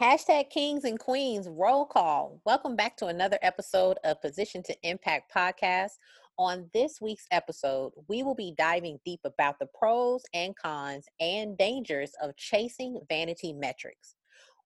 Hashtag Kings and Queens roll call. Welcome back to another episode of Position to Impact podcast. On this week's episode, we will be diving deep about the pros and cons and dangers of chasing vanity metrics.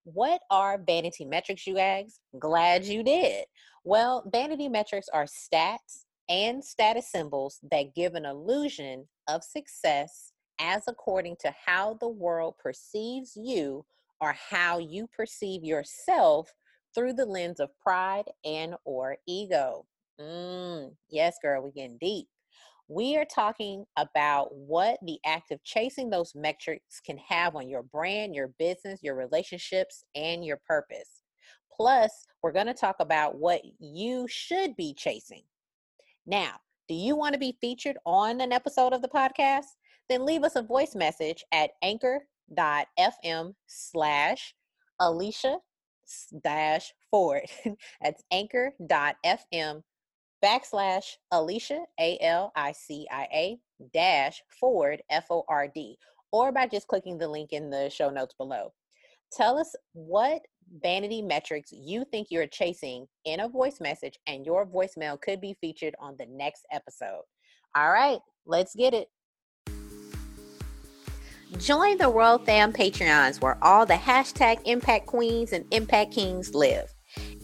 What are vanity metrics, you ask? Glad you did. Well, vanity metrics are stats and status symbols that give an illusion of success as according to how the world perceives you or how you perceive yourself through the lens of pride and or ego. Mm, yes, girl, we getting deep. We are talking about what the act of chasing those metrics can have on your brand, your business, your relationships, and your purpose. Plus, we're going to talk about what you should be chasing. Now, do you want to be featured on an episode of the podcast? Then leave us a voice message at anchor.fm slash Alicia dash Ford. That's anchor.fm backslash Alicia, A L I C I A dash Ford, F O R D, or by just clicking the link in the show notes below. Tell us what vanity metrics you think you're chasing in a voice message, and your voicemail could be featured on the next episode. All right, let's get it. Join the Royal Fam Patreons where all the hashtag Impact Queens and Impact Kings live.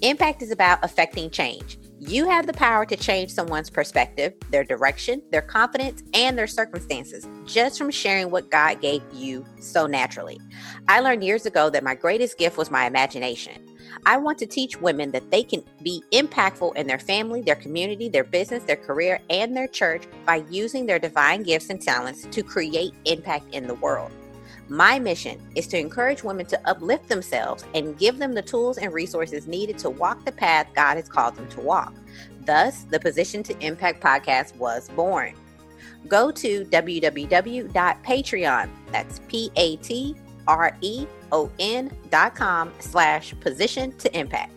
Impact is about affecting change. You have the power to change someone's perspective, their direction, their confidence, and their circumstances just from sharing what God gave you so naturally. I learned years ago that my greatest gift was my imagination. I want to teach women that they can be impactful in their family, their community, their business, their career, and their church by using their divine gifts and talents to create impact in the world. My mission is to encourage women to uplift themselves and give them the tools and resources needed to walk the path God has called them to walk. Thus, the Position to Impact podcast was born. Go to www.patreon, that's P-A-T-R-E-O-N dot com slash position to impact.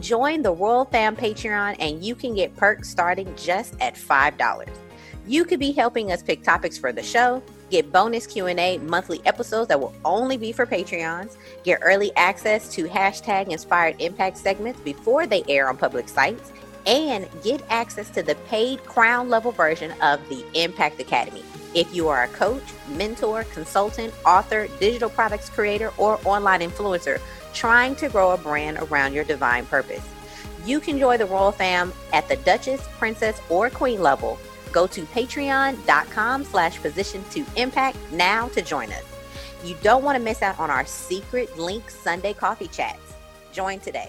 Join the Royal Fam Patreon and you can get perks starting just at $5. You could be helping us pick topics for the show, get bonus q&a monthly episodes that will only be for patreons get early access to hashtag inspired impact segments before they air on public sites and get access to the paid crown level version of the impact academy if you are a coach mentor consultant author digital products creator or online influencer trying to grow a brand around your divine purpose you can join the royal fam at the duchess princess or queen level Go to patreon.com slash position to impact now to join us. You don't want to miss out on our secret link Sunday coffee chats. Join today.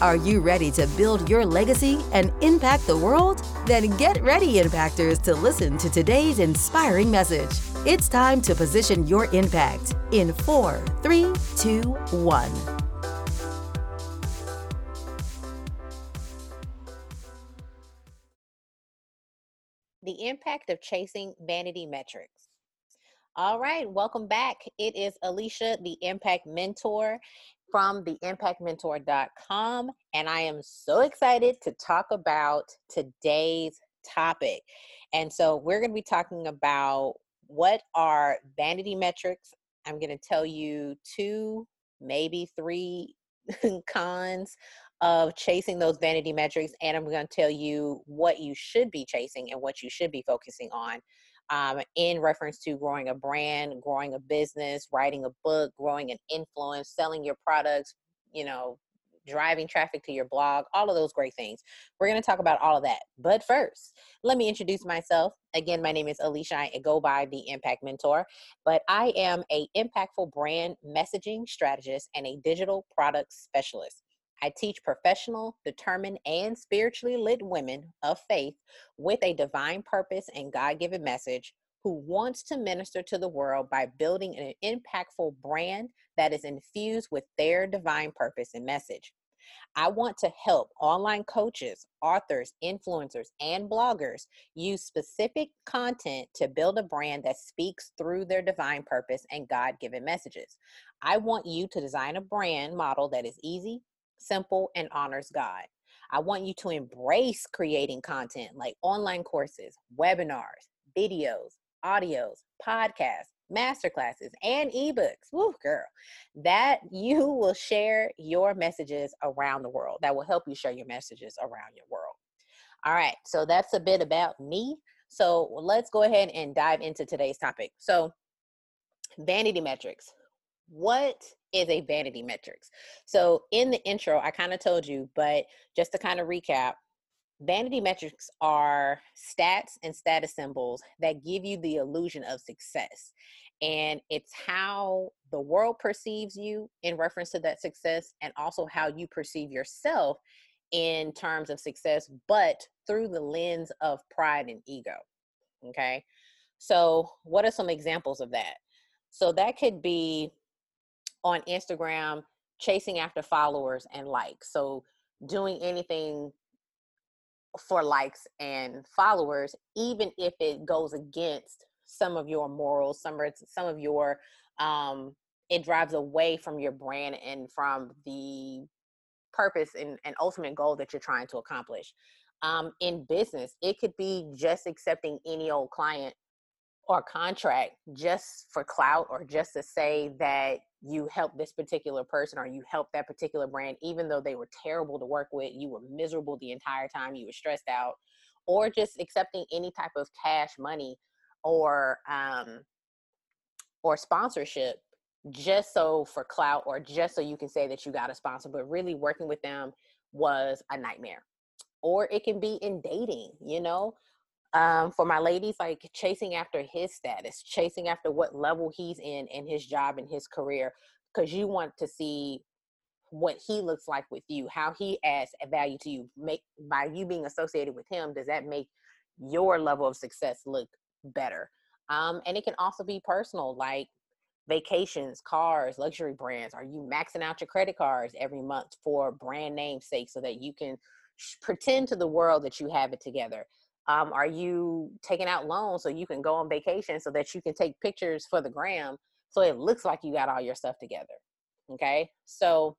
Are you ready to build your legacy and impact the world? Then get ready, Impactors, to listen to today's inspiring message. It's time to position your impact in four, three, two, one. the impact of chasing vanity metrics. All right, welcome back. It is Alicia, the Impact Mentor from theimpactmentor.com, and I am so excited to talk about today's topic. And so, we're going to be talking about what are vanity metrics. I'm going to tell you two, maybe three cons of chasing those vanity metrics and i'm going to tell you what you should be chasing and what you should be focusing on um, in reference to growing a brand growing a business writing a book growing an influence selling your products you know driving traffic to your blog all of those great things. We're going to talk about all of that. But first let me introduce myself. Again my name is alicia i go by the impact mentor but i am a impactful brand messaging strategist and a digital product specialist I teach professional, determined, and spiritually lit women of faith with a divine purpose and God given message who wants to minister to the world by building an impactful brand that is infused with their divine purpose and message. I want to help online coaches, authors, influencers, and bloggers use specific content to build a brand that speaks through their divine purpose and God given messages. I want you to design a brand model that is easy, simple, and honors God. I want you to embrace creating content like online courses, webinars, videos, audios, podcasts, masterclasses, and ebooks. Woo, girl. That you will share your messages around the world. That will help you share your messages around your world. All right. So that's a bit about me. So let's go ahead and dive into today's topic. So, vanity metrics. What is a vanity metrics? So, in the intro, I kind of told you, but just to kind of recap, vanity metrics are stats and status symbols that give you the illusion of success. And it's how the world perceives you in reference to that success, and also how you perceive yourself in terms of success, but through the lens of pride and ego. Okay. So, what are some examples of that? So, that could be on Instagram chasing after followers and likes. So doing anything for likes and followers, even if it goes against some of your morals, some of some of your um, it drives away from your brand and from the purpose and, and ultimate goal that you're trying to accomplish. Um, in business, it could be just accepting any old client or contract just for clout or just to say that you helped this particular person or you helped that particular brand, even though they were terrible to work with, you were miserable the entire time, you were stressed out, or just accepting any type of cash money or um, or sponsorship just so for clout or just so you can say that you got a sponsor, but really working with them was a nightmare. Or it can be in dating, you know, um, for my ladies, like chasing after his status, chasing after what level he's in in his job and his career, because you want to see what he looks like with you, how he adds value to you. Make by you being associated with him, does that make your level of success look better? Um, and it can also be personal, like vacations, cars, luxury brands. Are you maxing out your credit cards every month for brand name sake so that you can sh- pretend to the world that you have it together? Um, are you taking out loans so you can go on vacation so that you can take pictures for the gram so it looks like you got all your stuff together? Okay. So,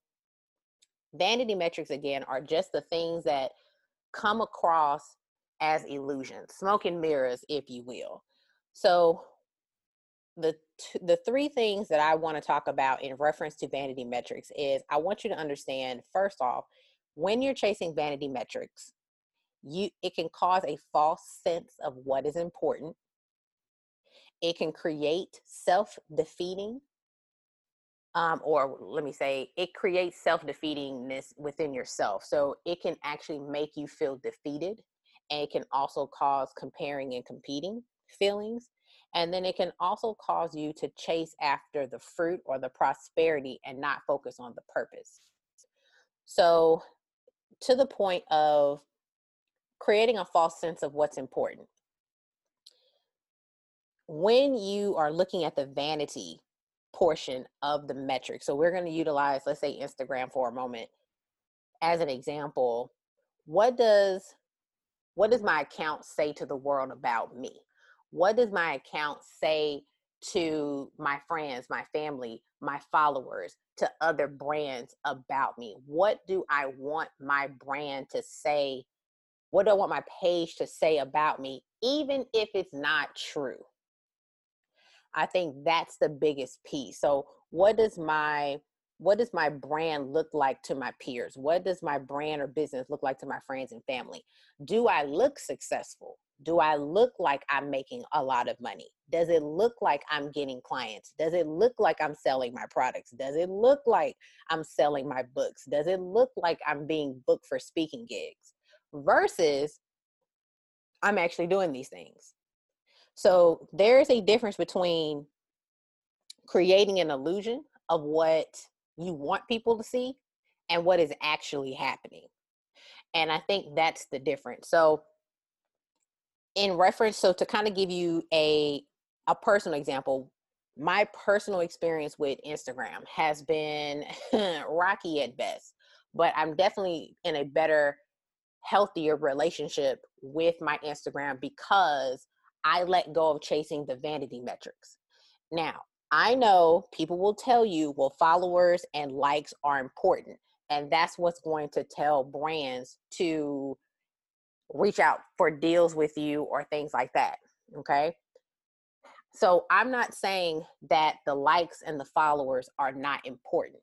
vanity metrics again are just the things that come across as illusions, smoke and mirrors, if you will. So, the t- the three things that I want to talk about in reference to vanity metrics is I want you to understand first off, when you're chasing vanity metrics, you it can cause a false sense of what is important. It can create self-defeating um, or let me say it creates self-defeatingness within yourself. So it can actually make you feel defeated and it can also cause comparing and competing feelings and then it can also cause you to chase after the fruit or the prosperity and not focus on the purpose. So to the point of creating a false sense of what's important. When you are looking at the vanity portion of the metric, so we're going to utilize, let's say, Instagram for a moment as an example. What does what does my account say to the world about me? What does my account say to my friends, my family, my followers, to other brands about me? What do I want my brand to say what do I want my page to say about me, even if it's not true? I think that's the biggest piece. So, what does my what does my brand look like to my peers? What does my brand or business look like to my friends and family? Do I look successful? Do I look like I'm making a lot of money? Does it look like I'm getting clients? Does it look like I'm selling my products? Does it look like I'm selling my books? Does it look like I'm being booked for speaking gigs? Versus I'm actually doing these things. So there's a difference between creating an illusion of what you want people to see and what is actually happening. And I think that's the difference. So in reference so to kind of give you a a personal example, my personal experience with Instagram has been rocky at best but I'm definitely in a better, healthier relationship with my Instagram because I let go of chasing the vanity metrics. Now, I know people will tell you, well, followers and likes are important. And that's what's going to tell brands to reach out for deals with you or things like that. Okay. So I'm not saying that the likes and the followers are not important.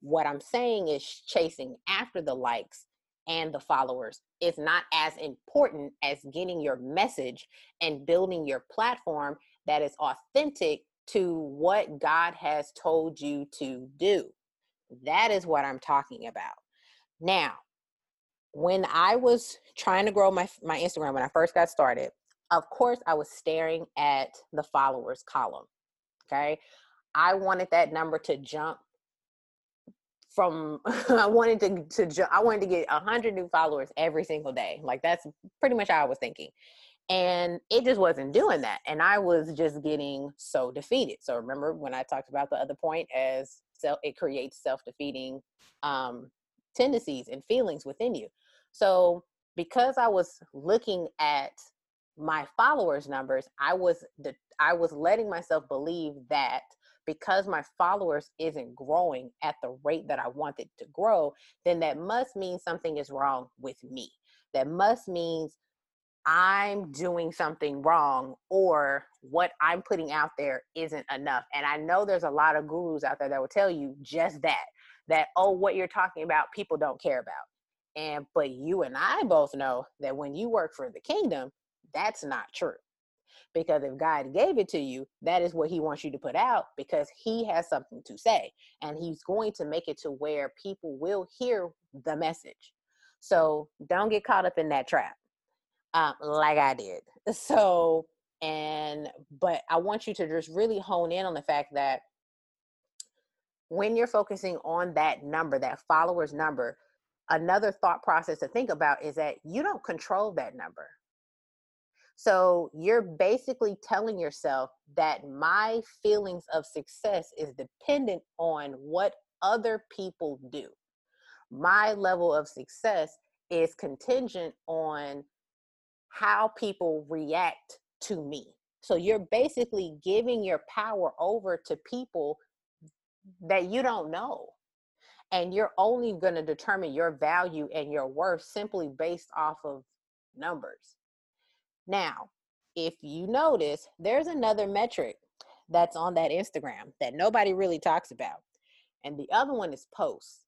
What I'm saying is chasing after the likes and the followers is not as important as getting your message and building your platform that is authentic to what God has told you to do. That is what I'm talking about. Now, when I was trying to grow my my Instagram when I first got started, of course I was staring at the followers column. Okay? I wanted that number to jump from I wanted to to I wanted to get a 100 new followers every single day. Like that's pretty much how I was thinking. And it just wasn't doing that. And I was just getting so defeated. So remember when I talked about the other point as self it creates self-defeating um tendencies and feelings within you. So because I was looking at my followers numbers, I was the I was letting myself believe that because my followers isn't growing at the rate that I wanted to grow, then that must mean something is wrong with me. That must means I'm doing something wrong or what I'm putting out there isn't enough. And I know there's a lot of gurus out there that will tell you just that that oh what you're talking about people don't care about. And but you and I both know that when you work for the kingdom, that's not true. Because if God gave it to you, that is what he wants you to put out because he has something to say. And he's going to make it to where people will hear the message. So don't get caught up in that trap um, like I did. So, and, but I want you to just really hone in on the fact that when you're focusing on that number, that followers number, another thought process to think about is that you don't control that number. So you're basically telling yourself that my feelings of success is dependent on what other people do. My level of success is contingent on how people react to me. So you're basically giving your power over to people that you don't know and you're only going to determine your value and your worth simply based off of numbers. Now, if you notice, there's another metric that's on that Instagram that nobody really talks about, and the other one is posts.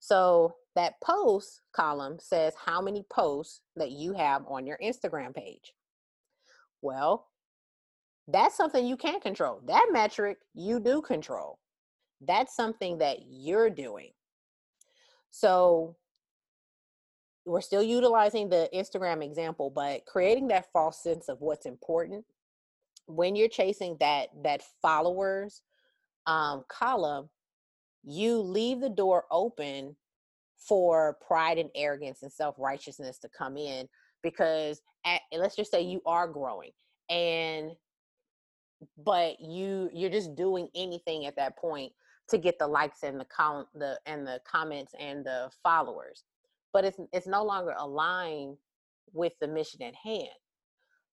So that post column says how many posts that you have on your Instagram page. Well, that's something you can't control. That metric you do control that's something that you're doing. So we're still utilizing the Instagram example, but creating that false sense of what's important when you're chasing that that followers um, column, you leave the door open for pride and arrogance and self righteousness to come in because at, let's just say you are growing and but you you're just doing anything at that point to get the likes and the com- the and the comments and the followers but it's it's no longer aligned with the mission at hand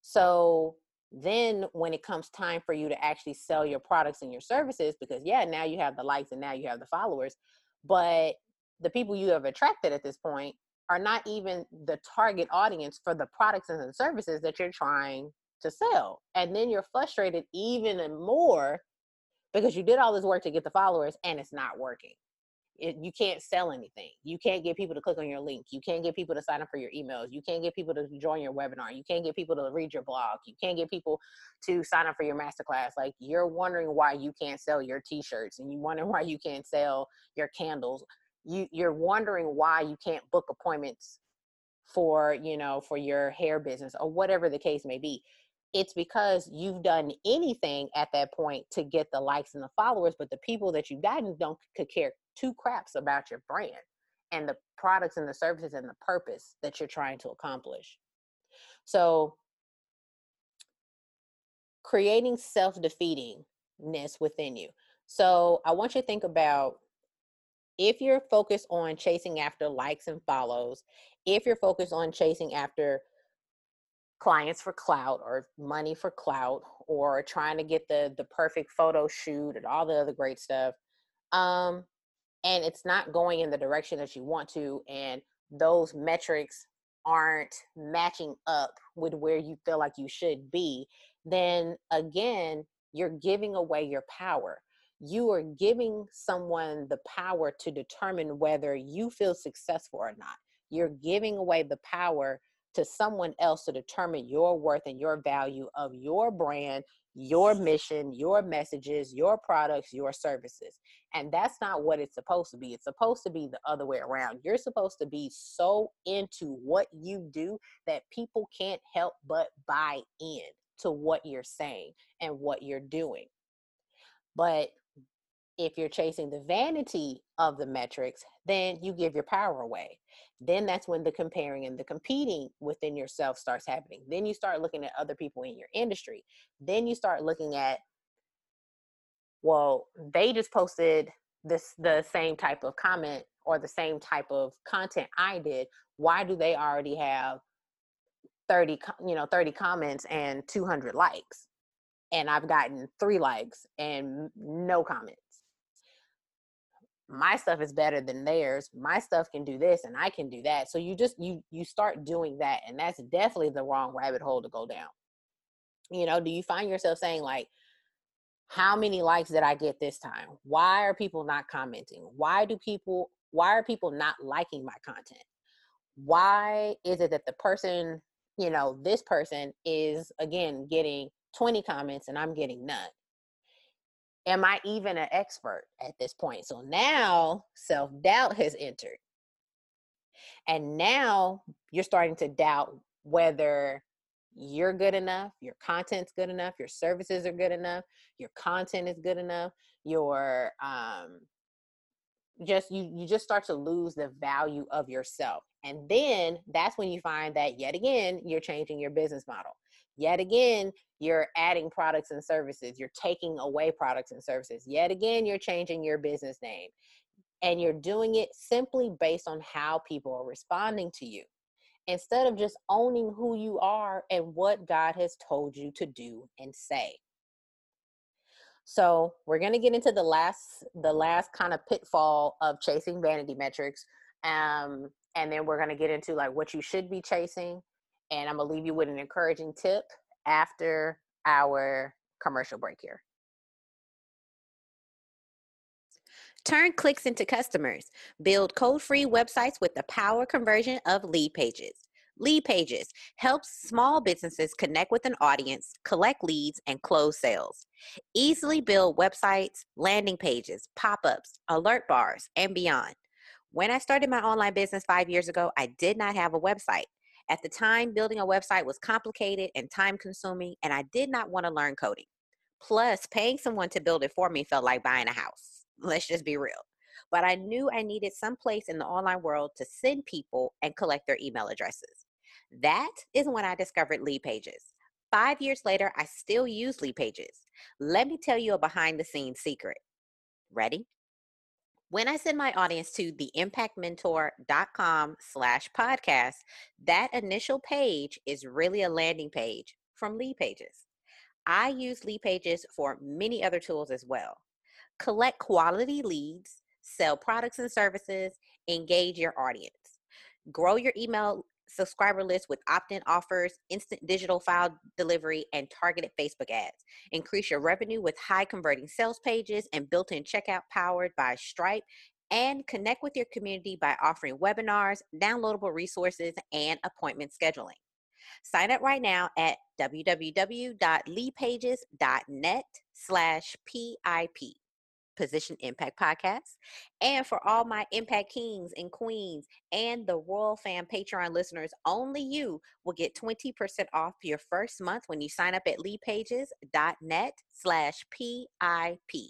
so then when it comes time for you to actually sell your products and your services because yeah now you have the likes and now you have the followers but the people you have attracted at this point are not even the target audience for the products and services that you're trying to sell and then you're frustrated even more because you did all this work to get the followers and it's not working. It, you can't sell anything. You can't get people to click on your link. You can't get people to sign up for your emails. You can't get people to join your webinar. You can't get people to read your blog. You can't get people to sign up for your masterclass. Like you're wondering why you can't sell your t-shirts and you wondering why you can't sell your candles. You you're wondering why you can't book appointments for, you know, for your hair business or whatever the case may be it's because you've done anything at that point to get the likes and the followers, but the people that you've gotten don't could care two craps about your brand and the products and the services and the purpose that you're trying to accomplish. So creating self-defeatingness within you. So I want you to think about if you're focused on chasing after likes and follows, if you're focused on chasing after clients for clout or money for clout or trying to get the the perfect photo shoot and all the other great stuff um and it's not going in the direction that you want to and those metrics aren't matching up with where you feel like you should be then again you're giving away your power. You are giving someone the power to determine whether you feel successful or not. You're giving away the power to someone else to determine your worth and your value of your brand, your mission, your messages, your products, your services. And that's not what it's supposed to be. It's supposed to be the other way around. You're supposed to be so into what you do that people can't help but buy in to what you're saying and what you're doing. But if you're chasing the vanity of the metrics, then you give your power away. Then that's when the comparing and the competing within yourself starts happening. Then you start looking at other people in your industry. Then you start looking at, well, they just posted this the same type of comment or the same type of content I did. Why do they already have 30 you know 30 comments and 200 likes and I've gotten 3 likes and no comments my stuff is better than theirs my stuff can do this and i can do that. So you just you you start doing that and that's definitely the wrong rabbit hole to go down. You know do you find yourself saying like how many likes did i get this time? Why are people not commenting? Why do people why are people not liking my content? Why is it that the person you know this person is again getting 20 comments and i'm getting none am I even an expert at this point? So now self doubt has entered. And now you're starting to doubt whether you're good enough, your content's good enough, your services are good enough, your content is good enough, your um just you you just start to lose the value of yourself. And then that's when you find that yet again you're changing your business model. Yet again, you're adding products and services. You're taking away products and services. Yet again, you're changing your business name. And you're doing it simply based on how people are responding to you instead of just owning who you are and what God has told you to do and say. So, we're going to get into the last the last kind of pitfall of chasing vanity metrics um and then we're going to get into like what you should be chasing and I'm going to leave you with an encouraging tip after our commercial break here. Turn clicks into customers. Build code free websites with the power conversion of lead pages. Lead Pages helps small businesses connect with an audience, collect leads, and close sales. Easily build websites, landing pages, pop ups, alert bars, and beyond. When I started my online business five years ago, I did not have a website. At the time, building a website was complicated and time consuming, and I did not want to learn coding. Plus, paying someone to build it for me felt like buying a house. Let's just be real. But I knew I needed some place in the online world to send people and collect their email addresses. That is when I discovered Lead Pages. Five years later, I still use Lead Pages. Let me tell you a behind the scenes secret. Ready? When I send my audience to the impactmentor.com slash podcast, that initial page is really a landing page from lead pages. I use lead pages for many other tools as well. Collect quality leads, sell products and services, engage your audience. Grow your email subscriber list with opt in offers, instant digital file delivery, and targeted Facebook ads. Increase your revenue with high converting sales pages and built in checkout powered by Stripe. And connect with your community by offering webinars, downloadable resources, and appointment scheduling. Sign up right now at www.leadpages.net slash PIP. Position Impact Podcast. And for all my Impact Kings and Queens and the Royal Fam Patreon listeners, only you will get 20% off your first month when you sign up at leadpages.net slash PIP.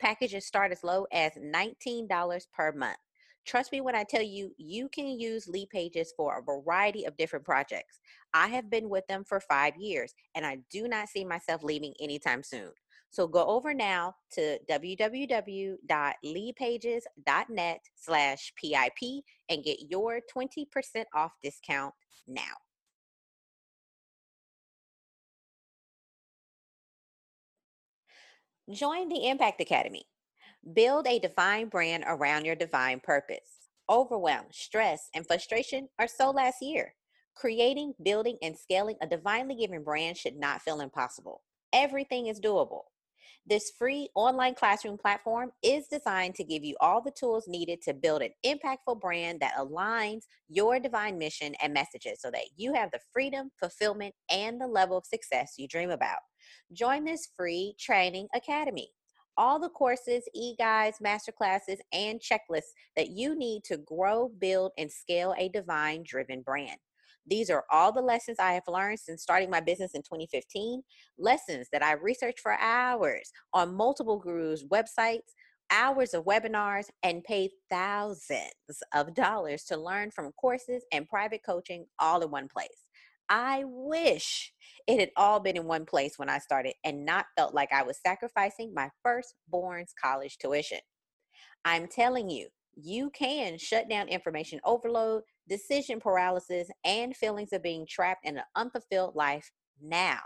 Packages start as low as $19 per month. Trust me when I tell you, you can use Lead Pages for a variety of different projects. I have been with them for five years, and I do not see myself leaving anytime soon. So go over now to www.leadpages.net slash PIP and get your 20% off discount now. Join the Impact Academy. Build a divine brand around your divine purpose. Overwhelm, stress, and frustration are so last year. Creating, building, and scaling a divinely given brand should not feel impossible. Everything is doable. This free online classroom platform is designed to give you all the tools needed to build an impactful brand that aligns your divine mission and messages so that you have the freedom, fulfillment, and the level of success you dream about. Join this free training academy. All the courses, e guides, masterclasses, and checklists that you need to grow, build, and scale a divine driven brand. These are all the lessons I have learned since starting my business in 2015. Lessons that I researched for hours on multiple gurus' websites, hours of webinars, and paid thousands of dollars to learn from courses and private coaching all in one place. I wish it had all been in one place when I started and not felt like I was sacrificing my firstborn's college tuition. I'm telling you, you can shut down information overload, decision paralysis, and feelings of being trapped in an unfulfilled life now,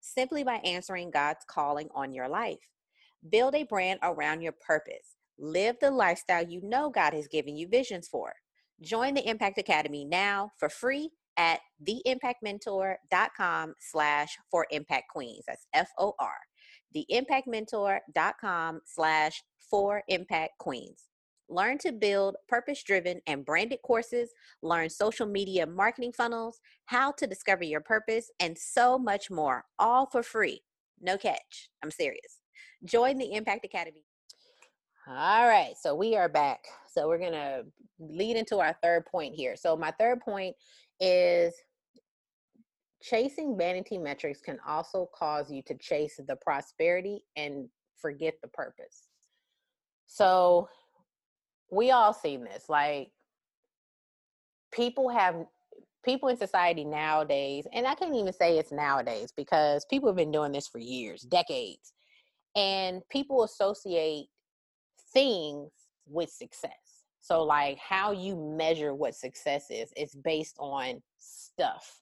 simply by answering God's calling on your life. Build a brand around your purpose. Live the lifestyle you know God has given you visions for. Join the Impact Academy now for free at theimpactmentor.com slash for impact queens. That's F-O-R. Theimpactmentor.com slash for impact queens. Learn to build purpose driven and branded courses, learn social media marketing funnels, how to discover your purpose, and so much more, all for free. No catch. I'm serious. Join the Impact Academy. All right, so we are back. So we're going to lead into our third point here. So, my third point is chasing vanity metrics can also cause you to chase the prosperity and forget the purpose. So, we all seen this like people have people in society nowadays and i can't even say it's nowadays because people have been doing this for years decades and people associate things with success. So like how you measure what success is is based on stuff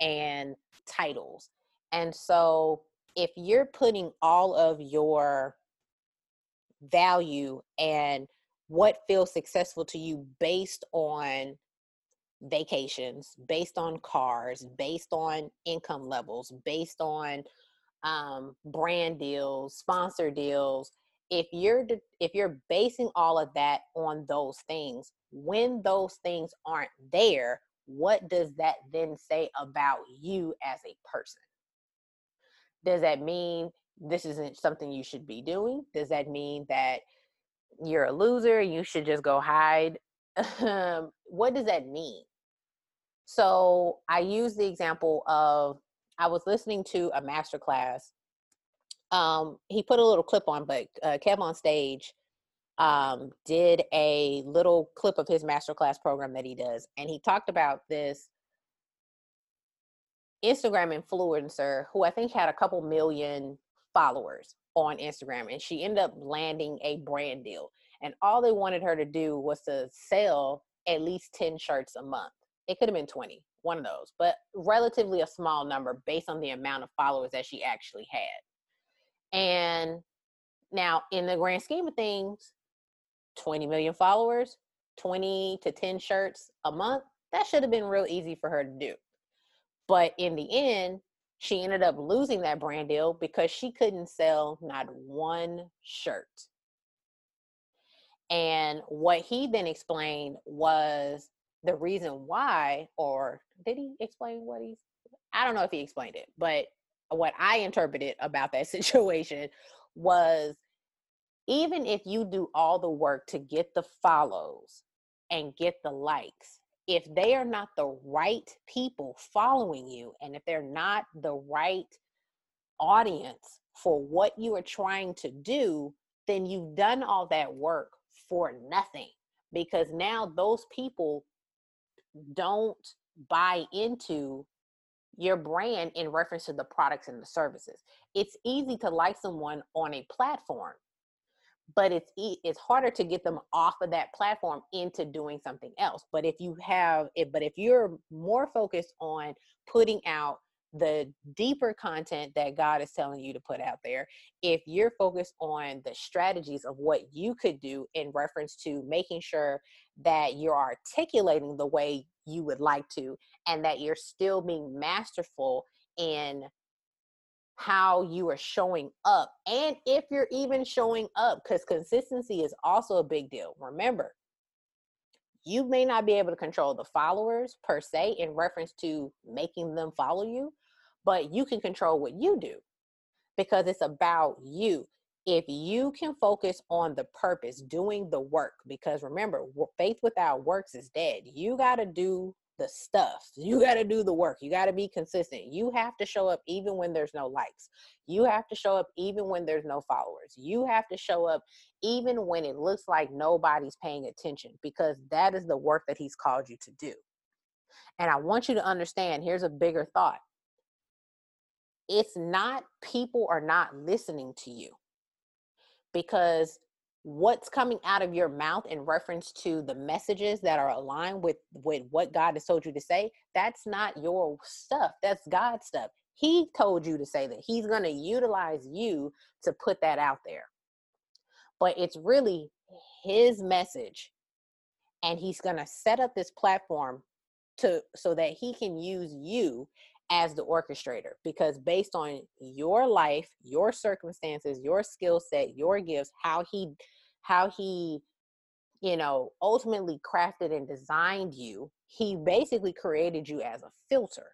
and titles. And so if you're putting all of your value and what feels successful to you based on vacations, based on cars, based on income levels, based on um, brand deals, sponsor deals. If you're if you're basing all of that on those things, when those things aren't there, what does that then say about you as a person? Does that mean this isn't something you should be doing? Does that mean that you're a loser, you should just go hide. What does that mean? So I use the example of I was listening to a master class. Um, he put a little clip on, but uh, Kevon Stage um, did a little clip of his masterclass program that he does, and he talked about this Instagram influencer who I think had a couple million followers on Instagram and she ended up landing a brand deal. And all they wanted her to do was to sell at least 10 shirts a month. It could have been 20, one of those, but relatively a small number based on the amount of followers that she actually had. And now, in the grand scheme of things, 20 million followers, 20 to 10 shirts a month, that should have been real easy for her to do. But in the end, she ended up losing that brand deal because she couldn't sell not one shirt. And what he then explained was the reason why, or did he explain what he's, I don't know if he explained it, but what I interpreted about that situation was even if you do all the work to get the follows and get the likes, if they are not the right people following you and if they're not the right audience for what you are trying to do, then you've done all that work for nothing because now those people don't buy into your brand in reference to the products and the services. It's easy to like someone on a platform, but it's it's harder to get them off of that platform into doing something else. But if you have it, but if you're more focused on putting out the deeper content that God is telling you to put out there, if you're focused on the strategies of what you could do in reference to making sure that you're articulating the way you would like to, and that you're still being masterful in how you are showing up, and if you're even showing up, because consistency is also a big deal. Remember, you may not be able to control the followers per se in reference to making them follow you, but you can control what you do because it's about you. If you can focus on the purpose, doing the work, because remember, faith without works is dead. You got to do the stuff. You got to do the work. You got to be consistent. You have to show up even when there's no likes. You have to show up even when there's no followers. You have to show up even when it looks like nobody's paying attention because that is the work that he's called you to do. And I want you to understand here's a bigger thought it's not people are not listening to you because what's coming out of your mouth in reference to the messages that are aligned with with what God has told you to say that's not your stuff that's God's stuff. He told you to say that. He's going to utilize you to put that out there. But it's really his message and he's going to set up this platform to so that he can use you as the orchestrator because based on your life your circumstances your skill set your gifts how he how he you know ultimately crafted and designed you he basically created you as a filter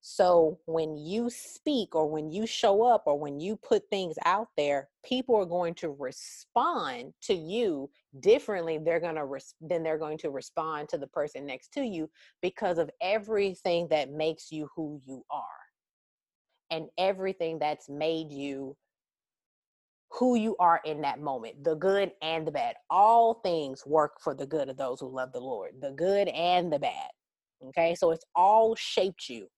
so when you speak or when you show up or when you put things out there, people are going to respond to you differently. They're going to res- then they're going to respond to the person next to you because of everything that makes you who you are. And everything that's made you who you are in that moment, the good and the bad. All things work for the good of those who love the Lord, the good and the bad. Okay, so it's all shaped you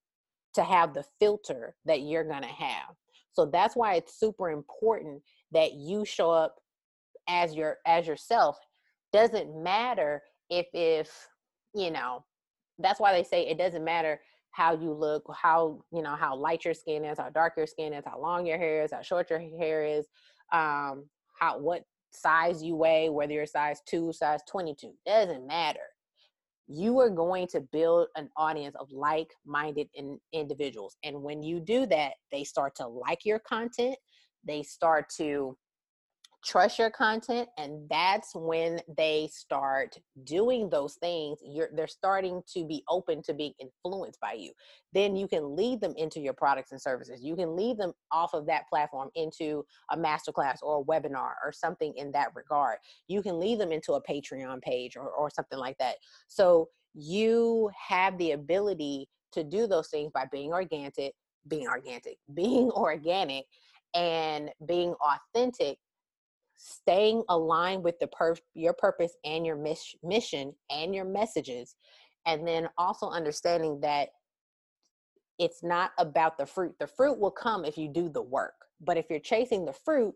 to have the filter that you're going to have. So that's why it's super important that you show up as your as yourself. Doesn't matter if if you know. That's why they say it doesn't matter how you look, how you know how light your skin is, how dark your skin is, how long your hair is, how short your hair is, um, how what size you weigh, whether you're size two, size twenty two. Doesn't matter you are going to build an audience of like-minded in, individuals and when you do that they start to like your content they start to trust your content and that's when they start doing those things you're they're starting to be open to being influenced by you. Then you can lead them into your products and services. You can lead them off of that platform into a masterclass or a webinar or something in that regard. You can lead them into a patreon page or, or something like that. So you have the ability to do those things by being organic being organic being organic and being authentic staying aligned with the per- your purpose and your mis- mission and your messages and then also understanding that it's not about the fruit. The fruit will come if you do the work but if you're chasing the fruit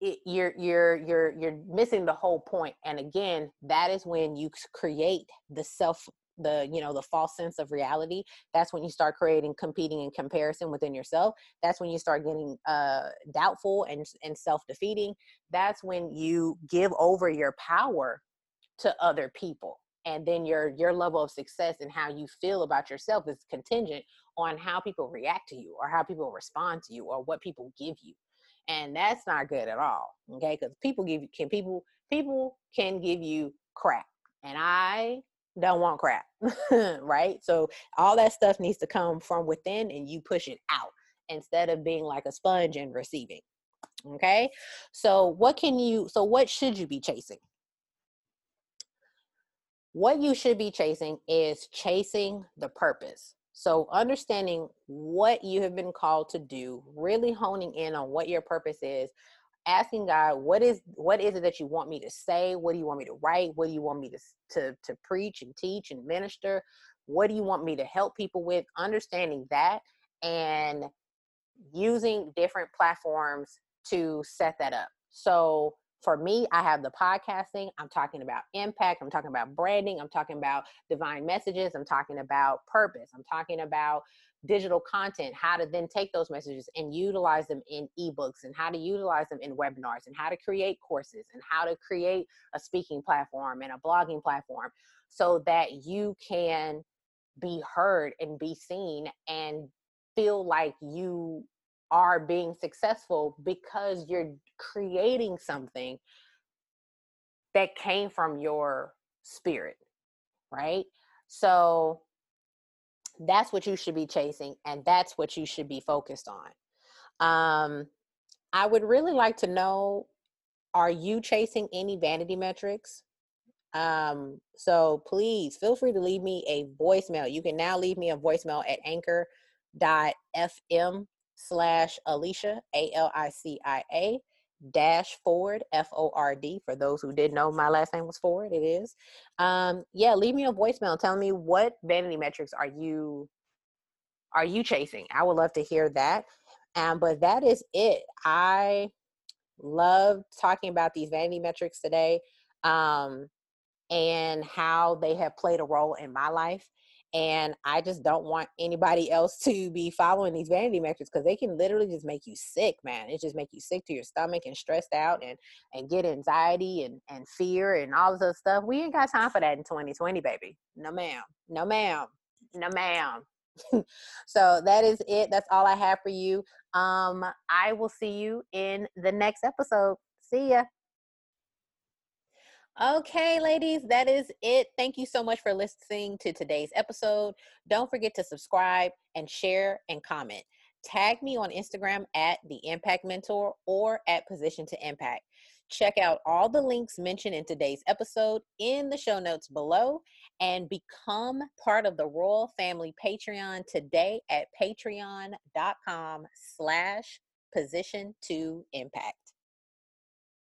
it, you're you're you're you're missing the whole point and again that is when you create the self the you know the false sense of reality that's when you start creating competing and comparison within yourself. That's when you start getting uh doubtful and and self-defeating. That's when you give over your power to other people and then your your level of success and how you feel about yourself is contingent on how people react to you or how people respond to you or what people give you and that's not good at all okay? Because people give you can people people can give you crap and i don't want crap, right? So all that stuff needs to come from within and you push it out instead of being like a sponge and receiving. Okay? So what can you so what should you be chasing? What you should be chasing is chasing the purpose. So understanding what you have been called to do, really honing in on what your purpose is, asking God, what is what is it that you want me to say? What do you want me to write? What do you want me to to to preach and teach and minister? What do you want me to help people with? Understanding that and using different platforms to set that up. So for me, I have the podcasting. I'm talking about impact. I'm talking about branding. I'm talking about divine messages. I'm talking about purpose. I'm talking about digital content, how to then take those messages and utilize them in ebooks and how to utilize them in webinars and how to create courses and how to create a speaking platform and a blogging platform so that you can be heard and be seen and feel like you are being successful because you're creating something that came from your spirit, right? So that's what you should be chasing and that's what you should be focused on. Um, I would really like to know are you chasing any vanity metrics? Um, so please feel free to leave me a voicemail. You can now leave me a voicemail at anchor.fm slash Alicia, A L I C I A, dash Ford, F O R D. For those who didn't know my last name was Ford, it is. Um, yeah, leave me a voicemail telling me what vanity metrics are you are you chasing? I would love to hear that. Um, but that is it. I love talking about these vanity metrics today um, and how they have played a role in my life and I just don't want anybody else to be following these vanity metrics because they can literally just make you sick, man. It just make you sick to your stomach and stressed out and and get anxiety and and fear and all this other stuff. We ain't got time for that in 2020, baby. No ma'am. No ma'am. No ma'am. so that is it. That's all I have for you. Um, I will see you in the next episode. See ya. Okay, ladies, that is it. Thank you so much for listening to today's episode. Don't forget to subscribe and share and comment. Tag me on Instagram at the Impact Mentor or at Position to Impact. Check out all the links mentioned in today's episode in the show notes below and become part of the Royal Family Patreon today at patreon.com slash position to impact.